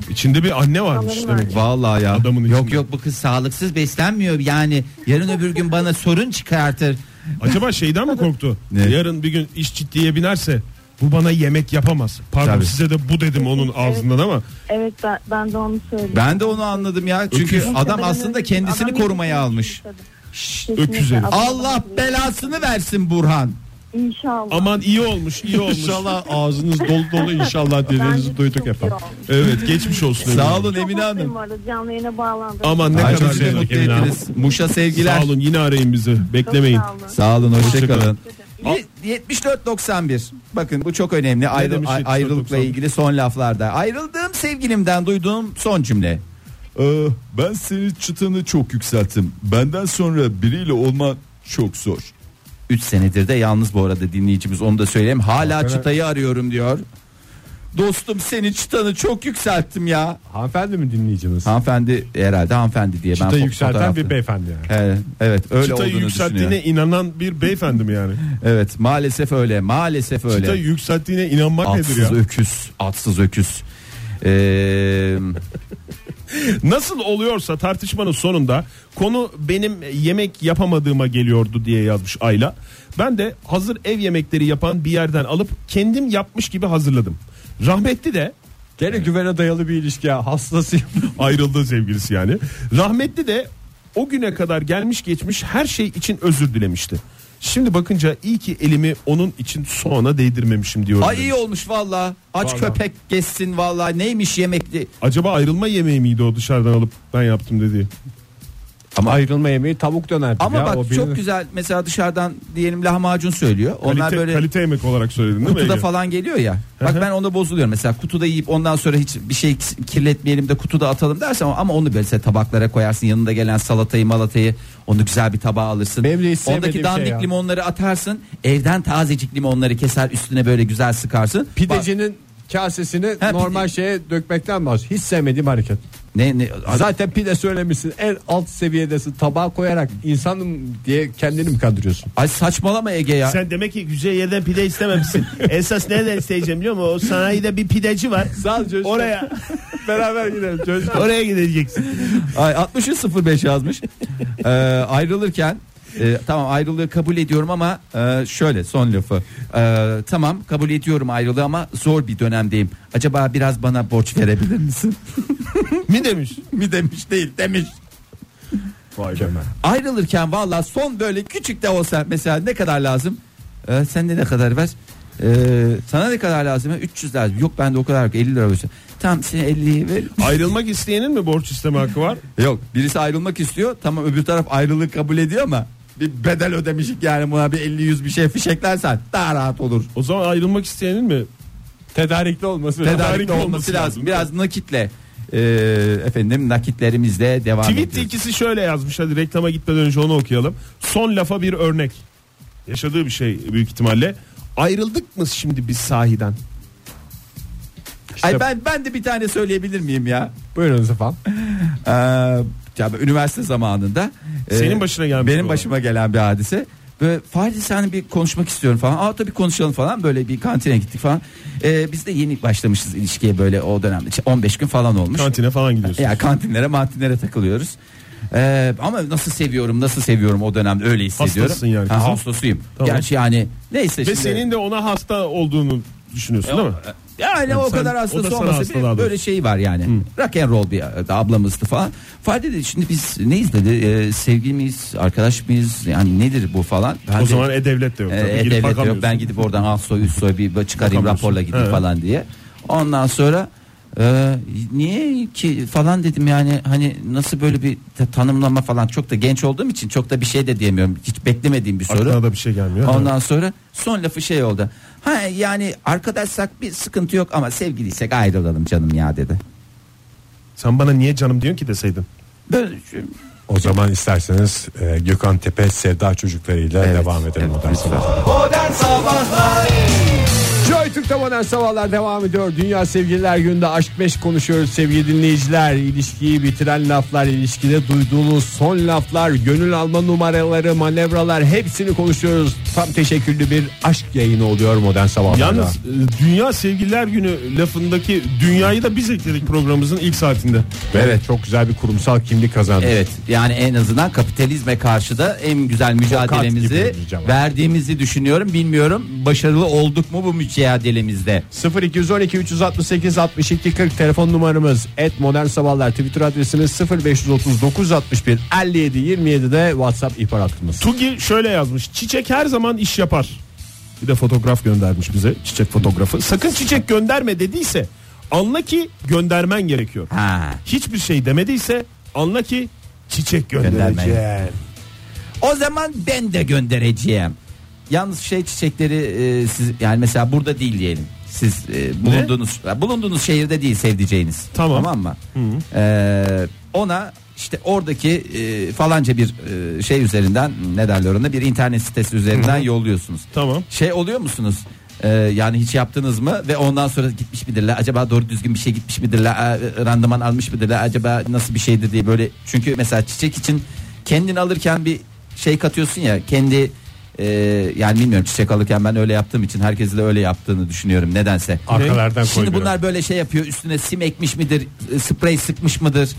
İçinde bir anne varmış Sanırım demek. Vallahi ya. Adamın yok içinde. yok bu kız sağlıksız beslenmiyor. Yani yarın öbür gün bana sorun çıkartır. Acaba şeyden mi korktu? Ne? Yarın bir gün iş ciddiye binerse bu bana yemek yapamaz. Pardon Tabii. size de bu dedim onun ağzından ama Evet ben, ben de onu söyleyeyim. Ben de onu anladım ya. Çünkü Öküz. adam aslında kendisini adam korumaya almış. Şşş, öküz herif. Allah belasını versin Burhan. İnşallah. Aman iyi olmuş iyi olmuş. İnşallah ağzınız dolu dolu inşallah dediğinizi duyduk çok efendim. Evet geçmiş olsun. Sağ efendim. olun Çok Emine Hanım. bu arada. Canlı yayına bağlandım. Aman ne Ay, kadar çok güzel. mutlu Emine Hanım. ettiniz. Muş'a sevgiler. Sağ olun yine arayın bizi. Çok Beklemeyin. sağ olun. Sağ olun hoşçakalın. Hoşçakalın. Ye- 74-91 bakın bu çok önemli Ayrı, demiş ay- 74-91? ayrılıkla ilgili son laflarda ayrıldığım sevgilimden duyduğum son cümle Ee, ben senin çıtanı çok yükselttim. Benden sonra biriyle olman çok zor. 3 senedir de yalnız bu arada dinleyicimiz onu da söyleyeyim hala Hakikaten- çıtayı arıyorum diyor dostum senin çıtanı çok yükselttim ya Hanımefendi mi dinleyicimiz? hanımefendi herhalde hanımefendi diye Çıta ben yükselten fotoğrafta- bir beyefendi yani. Evet, evet öyle Çıtayı olduğunu yükselttiğine inanan bir beyefendi mi yani? Evet maalesef öyle maalesef öyle Çıtayı yükselttiğine inanmak nedir atsız ya? öküz atsız öküz Ee, Nasıl oluyorsa tartışmanın sonunda konu benim yemek yapamadığıma geliyordu diye yazmış Ayla. Ben de hazır ev yemekleri yapan bir yerden alıp kendim yapmış gibi hazırladım. Rahmetli de Gene güvene dayalı bir ilişki ya hastasıyım. ayrıldığı sevgilisi yani. Rahmetli de o güne kadar gelmiş geçmiş her şey için özür dilemişti. Şimdi bakınca iyi ki elimi onun için soğana değdirmemişim diyorum. Ay iyi olmuş valla. Aç Vallahi. köpek geçsin valla. Neymiş yemekli? Acaba ayrılma yemeği miydi o dışarıdan alıp ben yaptım dediği? Ama ayrılma yemeği tavuk döner. Ama ya, bak o çok bilinir. güzel mesela dışarıdan diyelim lahmacun söylüyor. Onlar Kalite, böyle kalite yemek olarak söyledin değil mi? kutuda Ege? falan geliyor ya. Bak ben onda bozuluyorum. Mesela kutuda yiyip ondan sonra hiç bir şey kirletmeyelim de kutuda atalım dersen ama onu böyle tabaklara koyarsın. Yanında gelen salatayı malatayı onu güzel bir tabağa alırsın. Benim de hiç sevmediğim Ondaki şey dandik ya. limonları atarsın. Evden tazecik limonları keser üstüne böyle güzel sıkarsın. Bak- Pidecinin kasesini Ha, normal pide- şeye dökmekten bahsediyor. Hiç sevmediğim hareket. Ne ne Zaten pide söylemişsin en alt seviyedesin tabağa koyarak insanım diye kendini mi kandırıyorsun? Ay saçmalama Ege ya. Sen demek ki güzel yerden pide istememişsin. Esas nereden isteyeceğim biliyor musun? O sanayide bir pideci var. Sadece Oraya beraber gidelim çocuklar. oraya gideceksin. Ay 6305 yazmış. Ee, ayrılırken e, tamam ayrılığı kabul ediyorum ama e, şöyle son lafı. Ee, tamam kabul ediyorum ayrılığı ama zor bir dönemdeyim. Acaba biraz bana borç verebilir misin? Mi demiş? mi demiş değil demiş. Vay canına. Ayrılırken valla son böyle küçük de olsa mesela ne kadar lazım? Ee, sen de ne kadar ver? Ee, sana ne kadar lazım? 300 lazım. Yok bende o kadar yok 50 lira versin. Tamam sen 50'yi ver. Ayrılmak isteyenin mi borç isteme hakkı var? Yok birisi ayrılmak istiyor. Tamam öbür taraf ayrılığı kabul ediyor ama bir bedel ödemişik yani buna bir 50-100 bir şey fişeklersen daha rahat olur. O zaman ayrılmak isteyenin mi? Tedarikli olması lazım. Tedarikli olması olması lazım. lazım. Biraz nakitle e, efendim nakitlerimizle devam Tweet ediyoruz. ikisi şöyle yazmış. Hadi reklama gitmeden önce onu okuyalım. Son lafa bir örnek. Yaşadığı bir şey büyük ihtimalle. Ayrıldık mı şimdi biz sahiden? Ay ben ben de bir tane söyleyebilir miyim ya? Buyurunuz efendim. Ee, ya ben üniversite zamanında e, Senin başına gelmiş benim bu. başıma gelen bir hadise. Böyle Fahri sen bir konuşmak istiyorum falan. Aa tabii konuşalım falan. Böyle bir kantine gittik falan. Ee, biz de yeni başlamışız ilişkiye böyle o dönemde. İşte 15 gün falan olmuş. Kantine falan gidiyorsun. Ya kantinlere mantinlere takılıyoruz. Ee, ama nasıl seviyorum nasıl seviyorum o dönemde öyle hissediyorum. Hastasın yani Ha, hastasıyım. Tamam. Gerçi yani neyse Ve şimdi. senin de ona hasta olduğunu düşünüyorsun değil mi? Yani o sen- kadar o da hastası sana olmasa bile böyle şey var yani. Rock and roll bir e, ablamızdı falan. Fadi dedi şimdi biz neyiz dedi. E, sevgili miyiz, arkadaş mıyız? Yani nedir bu falan. Ben O de- zaman e-devlet de yok. e, tabii. e, devlet yok. Ben gidip oradan al soy üst soy bir çıkarayım raporla gideyim He. falan diye. Ondan sonra e, niye ki falan dedim yani hani nasıl böyle bir ta- tanımlama falan çok da genç olduğum için çok da bir şey de diyemiyorum. Hiç beklemediğim bir soru. Aklına da bir şey gelmiyor. Ondan sonra son lafı şey oldu. Ha yani arkadaşsak bir sıkıntı yok ama sevgiliysek ayrılalım canım ya dedi. Sen bana niye canım diyorsun ki deseydin. Böyle O zaman isterseniz e, Gökhan Tepe Sevda çocuklarıyla Evet, devam edelim. evet, modern lütfen. Sabahlar. Joy Türk'te modern sabahlar devam ediyor. Dünya Sevgililer Günü'nde aşk meşk konuşuyoruz sevgili dinleyiciler. İlişkiyi bitiren laflar, ilişkide duyduğunuz son laflar, gönül alma numaraları, manevralar hepsini konuşuyoruz. Tam teşekküllü bir aşk yayını oluyor modern sabahlarda. Yalnız e, Dünya Sevgililer Günü lafındaki dünyayı da biz ekledik programımızın ilk saatinde. evet çok güzel bir kurumsal kimlik kazandı. Evet yani en azından kapitalizme karşı da en güzel mücadelemizi verdiğimizi düşünüyorum. Bilmiyorum başarılı olduk mu bu mücadelemizde. 0212 368 62 40 telefon numaramız et modern sabahlar twitter adresimiz 0539 61 57 27 de whatsapp ihbar hattımız. Tugi şöyle yazmış. Çiçek her zaman iş yapar. Bir de fotoğraf göndermiş bize. Çiçek fotoğrafı. Sakın çiçek gönderme dediyse anla ki göndermen gerekiyor. Ha. Hiçbir şey demediyse anla ki çiçek Göndermen. gönderecek. O zaman ben de göndereceğim. Yalnız şey çiçekleri e, siz yani mesela burada değil diyelim. Siz e, bulunduğunuz bulunduğunuz şehirde değil sevdiceğiniz. Tamam. Mı? E, ona işte oradaki e, falanca bir e, şey üzerinden ne derler ona bir internet sitesi üzerinden yolluyorsunuz. Tamam. Şey oluyor musunuz? E, yani hiç yaptınız mı ve ondan sonra gitmiş midirler acaba doğru düzgün bir şey gitmiş midirler e, randıman almış mıdırlar acaba nasıl bir şeydir diye böyle çünkü mesela çiçek için kendini alırken bir şey katıyorsun ya kendi e, yani bilmiyorum çiçek alırken ben öyle yaptığım için herkesi de öyle yaptığını düşünüyorum nedense. Arkalardan Şimdi koydular. bunlar böyle şey yapıyor üstüne sim ekmiş midir e, sprey sıkmış mıdır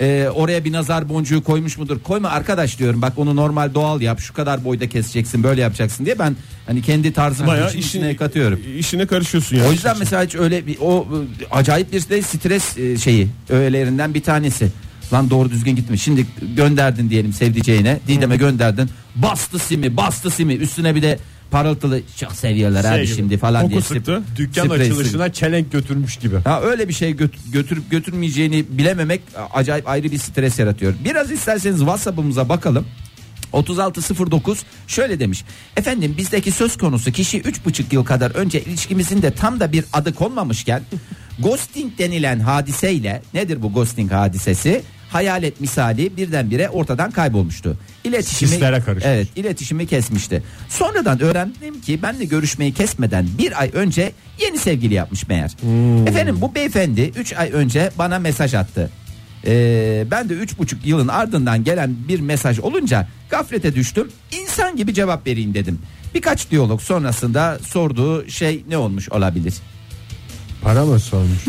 e, oraya bir nazar boncuğu koymuş mudur koyma arkadaş diyorum bak onu normal doğal yap şu kadar boyda keseceksin böyle yapacaksın diye ben hani kendi tarzımı Bayağı işin işine, katıyorum. işine karışıyorsun yani. O yüzden mesela hiç öyle bir o e, acayip bir de stres e, şeyi öğelerinden bir tanesi. Lan doğru düzgün gitme. Şimdi gönderdin diyelim sevdiceğine. Didem'e gönderdin. Bastı simi, bastı simi. Üstüne bir de parıltılı çok seviyorlar abi Şey, şimdi falan koku diye. sıktı. Dükkan sprey açılışına çelenk götürmüş gibi. Ha öyle bir şey göt- götürüp götürmeyeceğini bilememek acayip ayrı bir stres yaratıyor. Biraz isterseniz WhatsApp'ımıza bakalım. 3609 şöyle demiş. Efendim bizdeki söz konusu kişi 3,5 yıl kadar önce ilişkimizin de tam da bir adı konmamışken ghosting denilen hadiseyle nedir bu ghosting hadisesi? Hayalet misali birdenbire ortadan kaybolmuştu. İletişimi, Sislere karışmış. Evet iletişimi kesmişti. Sonradan öğrendim ki benle görüşmeyi kesmeden bir ay önce yeni sevgili yapmış meğer. Efendim bu beyefendi 3 ay önce bana mesaj attı. Ee, ben de üç buçuk yılın ardından gelen bir mesaj olunca gaflete düştüm. İnsan gibi cevap vereyim dedim. Birkaç diyalog sonrasında sorduğu şey ne olmuş olabilir? Para mı sormuş?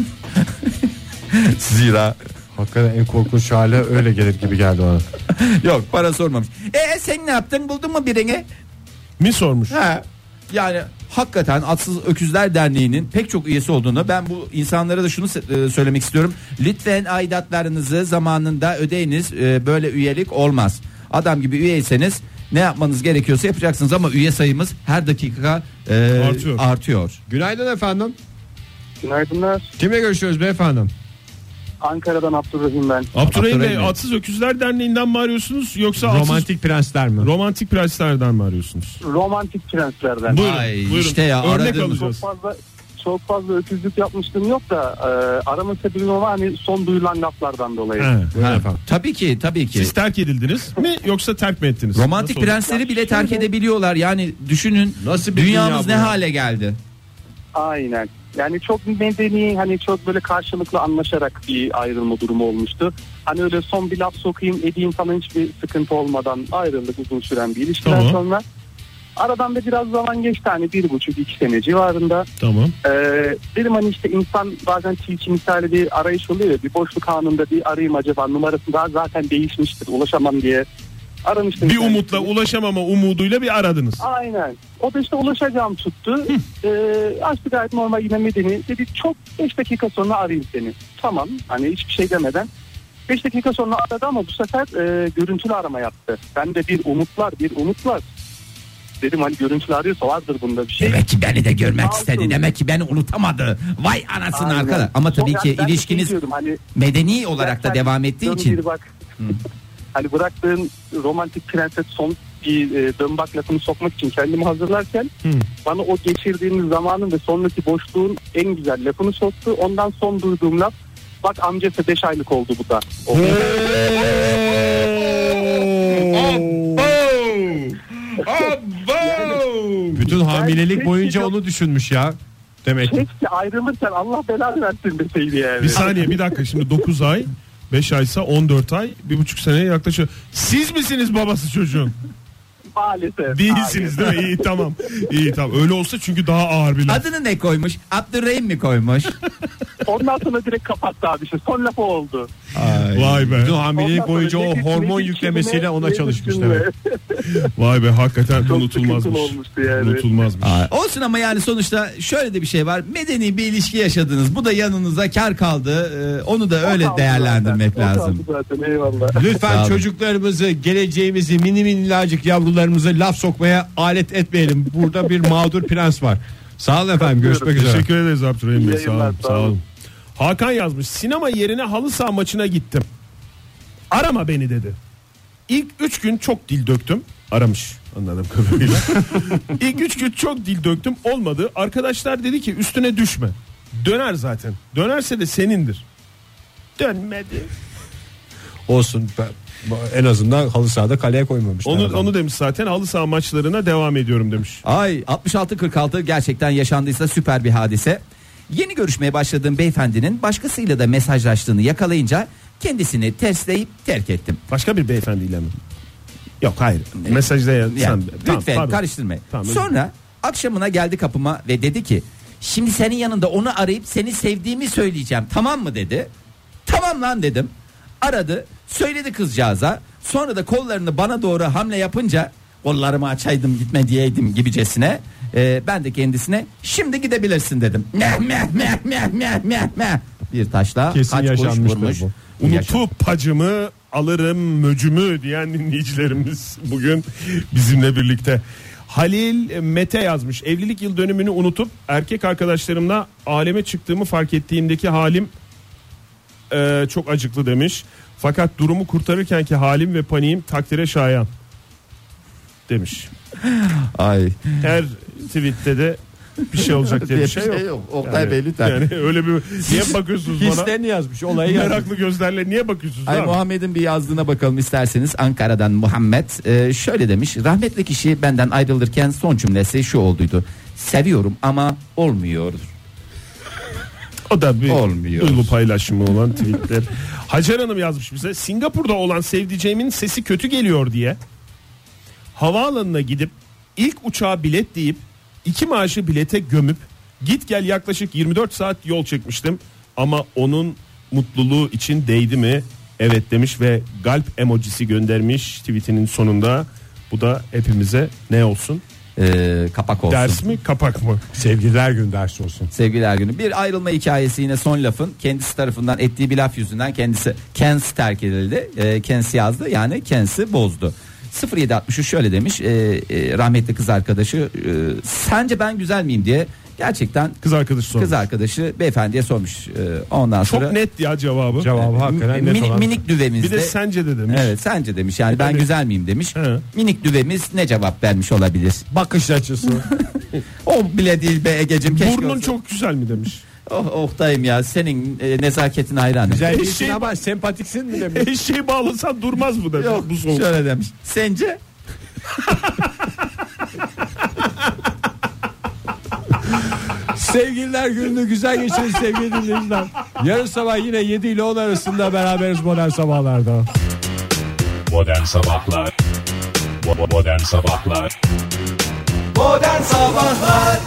Zira Hakikaten en korkunç hale öyle gelir gibi geldi bana. yok para sormamış. E sen ne yaptın buldun mu birini? Mi sormuş? Ha. Yani hakikaten Atsız Öküzler Derneği'nin pek çok üyesi olduğunu ben bu insanlara da şunu e, söylemek istiyorum. Lütfen aidatlarınızı zamanında ödeyiniz. E, Böyle üyelik olmaz. Adam gibi üyeyseniz ne yapmanız gerekiyorsa yapacaksınız ama üye sayımız her dakika e, Artıyor. artıyor. Günaydın efendim. Günaydınlar. Kimle görüşüyoruz beyefendi? Ankara'dan Abdurrahim ben. Abdurrahim Bey Abdurrahim Bey. Atsız Öküzler Derneği'nden mi arıyorsunuz yoksa atsız- Romantik prensler mi? romantik prenslerden mi arıyorsunuz? Romantik prenslerden. Buyurun, Ay, buyurun. işte ya, Örnek aradığım- alacağız. Çok fazla çok fazla öküzlük yapmıştım yok da e, arama sebebim ama hani son duyulan laflardan dolayı. He. Ha, efendim. tabii ki tabii ki. Siz terk edildiniz mi yoksa terk mi ettiniz? Romantik Nasıl oldu? prensleri bile terk edebiliyorlar. Yani düşünün Nasıl bir dünyamız dünya ne hale geldi. Aynen. Yani çok medeni hani çok böyle karşılıklı anlaşarak bir ayrılma durumu olmuştu. Hani öyle son bir laf sokayım edeyim falan hiçbir sıkıntı olmadan ayrıldık uzun süren bir ilişkiden Tamam. sonra. Aradan da biraz zaman geçti hani bir buçuk iki sene civarında. Tamam. Ee, dedim hani işte insan bazen tilki misali bir arayış oluyor ya bir boşluk anında bir arayayım acaba numarası daha zaten değişmiştir ulaşamam diye aramıştım. Bir umutla ulaşamama umuduyla bir aradınız. Aynen. O da işte ulaşacağım tuttu. ee, açtı gayet normal yine medeni. Dedi çok 5 dakika sonra arayayım seni. Tamam hani hiçbir şey demeden. 5 dakika sonra aradı ama bu sefer e, görüntülü arama yaptı. Ben de bir umutlar bir umutlar. Dedim hani görüntülü arıyorsa vardır bunda bir şey. Demek ki beni de görmek Sağ istedi. olsun. Demek ki beni unutamadı. Vay anasını Aynen. arkadaş. Ama tabii Sonra ki ben şey ilişkiniz hani medeni olarak da devam ettiği için. bak. hani bıraktığın romantik prenses son bir e, dön bak lafını sokmak için kendimi hazırlarken bana o geçirdiğimiz zamanın ve sonraki boşluğun en güzel lafını soktu. Ondan son duyduğum laf bak amcası 5 aylık oldu bu da. Bütün hamilelik boyunca onu düşünmüş ya. Demek ki. Keşke ayrılırken Allah belanı versin deseydi yani. Bir saniye bir dakika şimdi 9 ay 5 aysa 14 ay bir buçuk seneye yaklaşıyor. Siz misiniz babası çocuğun? Maalesef. Değilsiniz değil mi? İyi tamam. İyi tamam. Öyle olsa çünkü daha ağır bir laf. Adını ne koymuş? Abdurrahim mi koymuş? Ondan sonra direkt kapattı abi işte. Son lafı oldu. Vay be. Bütün hamilelik boyunca o hormon yüklemesiyle ona çalışmış demek. Vay be hakikaten Çok unutulmazmış. olmuştu yani. Unutulmazmış. Aa, olsun ama yani sonuçta şöyle de bir şey var. Medeni bir ilişki yaşadınız. Bu da yanınıza kar kaldı. Ee, onu da öyle O değerlendirmek zaten, o lazım. kaldı zaten eyvallah. Lütfen çocuklarımızı, geleceğimizi, mini minnacık yavrularımızı laf sokmaya alet etmeyelim. Burada bir mağdur prens var. Sağ olun efendim. Görüşmek üzere. Teşekkür ederiz Abdurrahim Bey. Sağ olun. sağ olun. Hakan yazmış. Sinema yerine halı saha maçına gittim. Arama beni dedi. İlk 3 gün çok dil döktüm. Aramış anladığım kadarıyla. İlk 3 gün çok dil döktüm. Olmadı. Arkadaşlar dedi ki üstüne düşme. Döner zaten. Dönerse de senindir. Dönmedi. Olsun. Ben- En azından halı sahada kaleye koymamışlar. Onu adam. onu demiş zaten. Halı saha maçlarına devam ediyorum demiş. Ay 66-46 gerçekten yaşandıysa süper bir hadise. Yeni görüşmeye başladığım beyefendinin başkasıyla da mesajlaştığını yakalayınca kendisini tersleyip terk ettim. Başka bir beyefendiyle mi? Yok hayır. Mesajda ya, Yani, sen. Tamam, lütfen pardon. karıştırmayın. Tamam, Sonra akşamına geldi kapıma ve dedi ki şimdi senin yanında onu arayıp seni sevdiğimi söyleyeceğim tamam mı dedi. Tamam lan dedim. Aradı söyledi kızcağıza sonra da kollarını bana doğru hamle yapınca kollarımı açaydım gitme diyeydim gibicesine. Ee, ben de kendisine şimdi gidebilirsin dedim. Meh meh meh meh meh meh meh. Bir taşla Kesin kaç yaşanmıştır vurmuş. bu. Unutup pacımı alırım möcümü diyen dinleyicilerimiz bugün bizimle birlikte. Halil Mete yazmış. Evlilik yıl dönümünü unutup erkek arkadaşlarımla aleme çıktığımı fark ettiğimdeki halim e, çok acıklı demiş. Fakat durumu kurtarırkenki halim ve paniğim takdire şayan demiş. Ay. Her tweette de bir şey olacak diye bir şey yok. Oktay Bey lütfen. Yani öyle bir niye bakıyorsunuz bana? Hislerini yazmış. Olayı yazmış. Meraklı gözlerle niye bakıyorsunuz? Ay? Muhammed'in bir yazdığına bakalım isterseniz Ankara'dan Muhammed Ee, şöyle demiş rahmetli kişi benden ayrılırken son cümlesi şu olduydu seviyorum ama olmuyor O da bir Olmuyor. duygu paylaşımı olan tweetler. Hacer Hanım yazmış bize. Singapur'da olan sevdiceğimin sesi kötü geliyor diye havaalanına gidip ilk uçağa bilet deyip iki maaşı bilete gömüp git gel yaklaşık 24 saat yol çekmiştim ama onun mutluluğu için değdi mi? Evet demiş ve galp emojisi göndermiş tweetinin sonunda. Bu da hepimize ne olsun? Ee, kapak olsun. Ders mi kapak mı? Sevgililer gün dersi olsun. Sevgiler günü. Bir ayrılma hikayesi yine son lafın kendisi tarafından ettiği bir laf yüzünden kendisi kendisi terk edildi. E, kendisi yazdı yani kendisi bozdu. 0763 şöyle demiş e, e, rahmetli kız arkadaşı e, sence ben güzel miyim diye gerçekten Kız arkadaşı sormuş. kız arkadaşı beyefendiye sormuş. E, ondan sonra Çok net ya cevabı. Cevabı hakikaten net minik, olan. minik düvemizde Bir de sence de demiş. Evet sence demiş yani ben Yani- güzel miyim demiş. He. Minik düvemiz ne cevap vermiş olabilir? Bakış açısı. O bile değil be Ege'cim keşke Burnun olsa. çok güzel mi demiş. Oh, Oktay'ım ya senin e, nezaketin hayranım. Güzel değilsin Şey- ama sempatiksin mi demiş. Eşeği bağlasan durmaz mı demiş. Yok bu soğuk. şöyle demiş. Sence? Sevgililer gününü güzel geçirin sevgili dinleyiciler. Yarın sabah yine 7 ile 10 arasında beraberiz modern sabahlarda. Modern Sabahlar Bo- Modern Sabahlar Modern Sabahlar